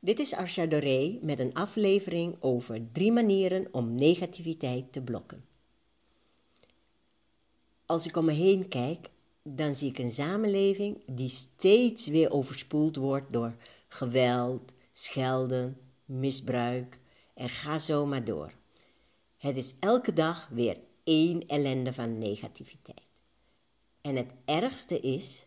Dit is Arsha met een aflevering over drie manieren om negativiteit te blokken. Als ik om me heen kijk, dan zie ik een samenleving die steeds weer overspoeld wordt door geweld, schelden, misbruik en ga zo maar door. Het is elke dag weer één ellende van negativiteit. En het ergste is,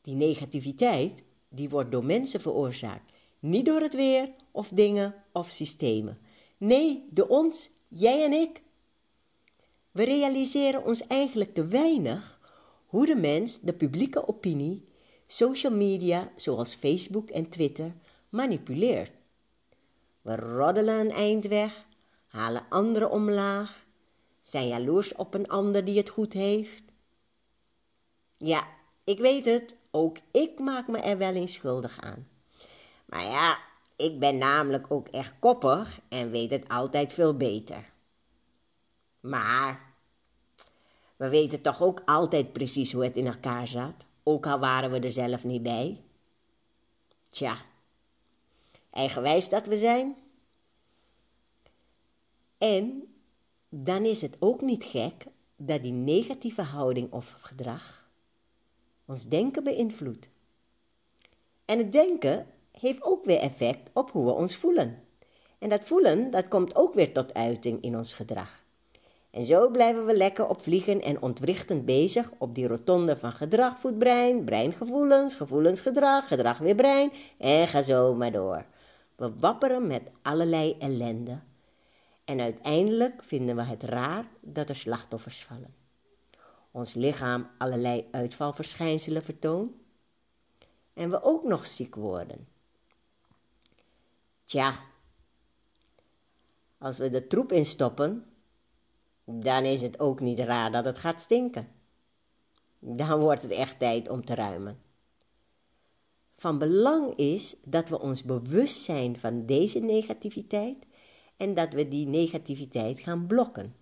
die negativiteit die wordt door mensen veroorzaakt niet door het weer of dingen of systemen. Nee, door ons, jij en ik. We realiseren ons eigenlijk te weinig hoe de mens de publieke opinie, social media zoals Facebook en Twitter manipuleert. We roddelen een eind weg, halen anderen omlaag, zijn jaloers op een ander die het goed heeft. Ja, ik weet het, ook ik maak me er wel eens schuldig aan. Maar ja, ik ben namelijk ook echt koppig en weet het altijd veel beter. Maar we weten toch ook altijd precies hoe het in elkaar zat, ook al waren we er zelf niet bij. Tja, eigenwijs dat we zijn. En dan is het ook niet gek dat die negatieve houding of gedrag ons denken beïnvloedt. En het denken heeft ook weer effect op hoe we ons voelen. En dat voelen, dat komt ook weer tot uiting in ons gedrag. En zo blijven we lekker op vliegen en ontwrichtend bezig op die rotonde van gedrag voedt brein, brein gevoelens, gevoelens gedrag, gedrag weer brein en ga zo maar door. We wapperen met allerlei ellende. En uiteindelijk vinden we het raar dat er slachtoffers vallen. Ons lichaam allerlei uitvalverschijnselen vertoont. En we ook nog ziek worden. Tja, als we de troep instoppen, dan is het ook niet raar dat het gaat stinken. Dan wordt het echt tijd om te ruimen. Van belang is dat we ons bewust zijn van deze negativiteit en dat we die negativiteit gaan blokken.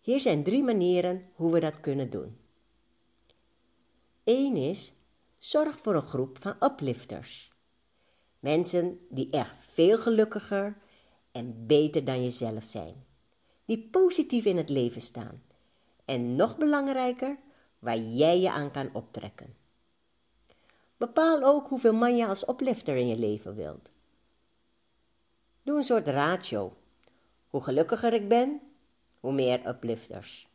Hier zijn drie manieren hoe we dat kunnen doen. Eén is, zorg voor een groep van uplifters. Mensen die echt veel gelukkiger en beter dan jezelf zijn. Die positief in het leven staan. En nog belangrijker, waar jij je aan kan optrekken. Bepaal ook hoeveel man je als oplifter in je leven wilt. Doe een soort ratio. Hoe gelukkiger ik ben, hoe meer uplifters.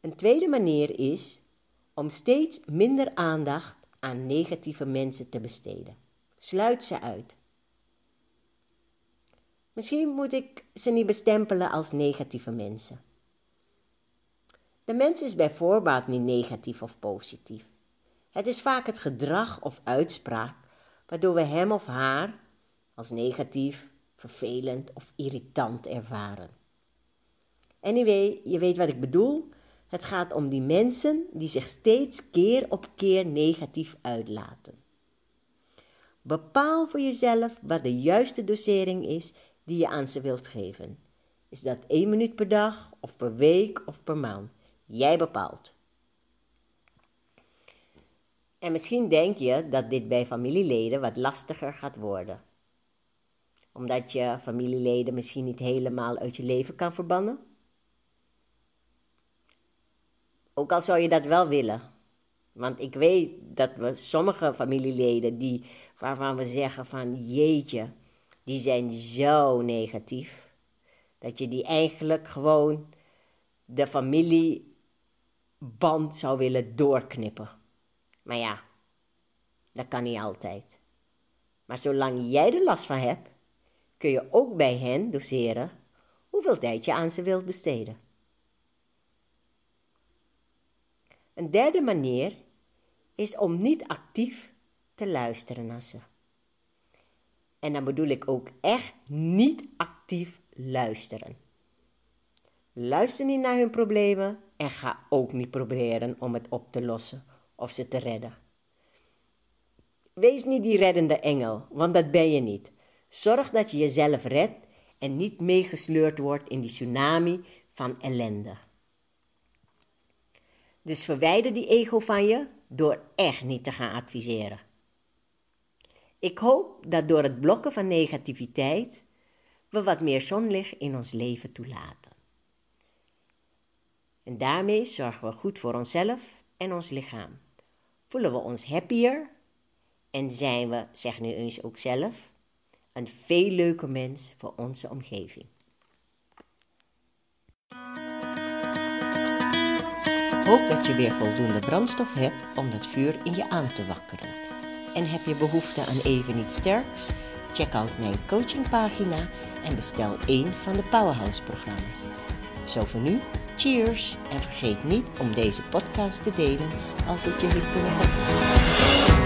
Een tweede manier is om steeds minder aandacht aan negatieve mensen te besteden. Sluit ze uit. Misschien moet ik ze niet bestempelen als negatieve mensen. De mens is bij voorbaat niet negatief of positief. Het is vaak het gedrag of uitspraak waardoor we hem of haar als negatief, vervelend of irritant ervaren. Anyway, je weet wat ik bedoel. Het gaat om die mensen die zich steeds keer op keer negatief uitlaten. Bepaal voor jezelf wat de juiste dosering is die je aan ze wilt geven. Is dat één minuut per dag of per week of per maand? Jij bepaalt. En misschien denk je dat dit bij familieleden wat lastiger gaat worden. Omdat je familieleden misschien niet helemaal uit je leven kan verbannen. Ook al zou je dat wel willen. Want ik weet dat we sommige familieleden die, waarvan we zeggen van jeetje, die zijn zo negatief. Dat je die eigenlijk gewoon de familieband zou willen doorknippen. Maar ja, dat kan niet altijd. Maar zolang jij er last van hebt, kun je ook bij hen doseren hoeveel tijd je aan ze wilt besteden. Een derde manier is om niet actief te luisteren naar ze. En dan bedoel ik ook echt niet actief luisteren. Luister niet naar hun problemen en ga ook niet proberen om het op te lossen of ze te redden. Wees niet die reddende engel, want dat ben je niet. Zorg dat je jezelf redt en niet meegesleurd wordt in die tsunami van ellende. Dus verwijder die ego van je door echt niet te gaan adviseren. Ik hoop dat door het blokken van negativiteit we wat meer zonlicht in ons leven toelaten. En daarmee zorgen we goed voor onszelf en ons lichaam. Voelen we ons happier en zijn we, zeg nu eens ook zelf, een veel leuker mens voor onze omgeving. Hoop dat je weer voldoende brandstof hebt om dat vuur in je aan te wakkeren. En heb je behoefte aan even iets sterks? Check out mijn coachingpagina en bestel één van de Powerhouse-programma's. Zo voor nu, cheers! En vergeet niet om deze podcast te delen als het je heeft kunnen helpen.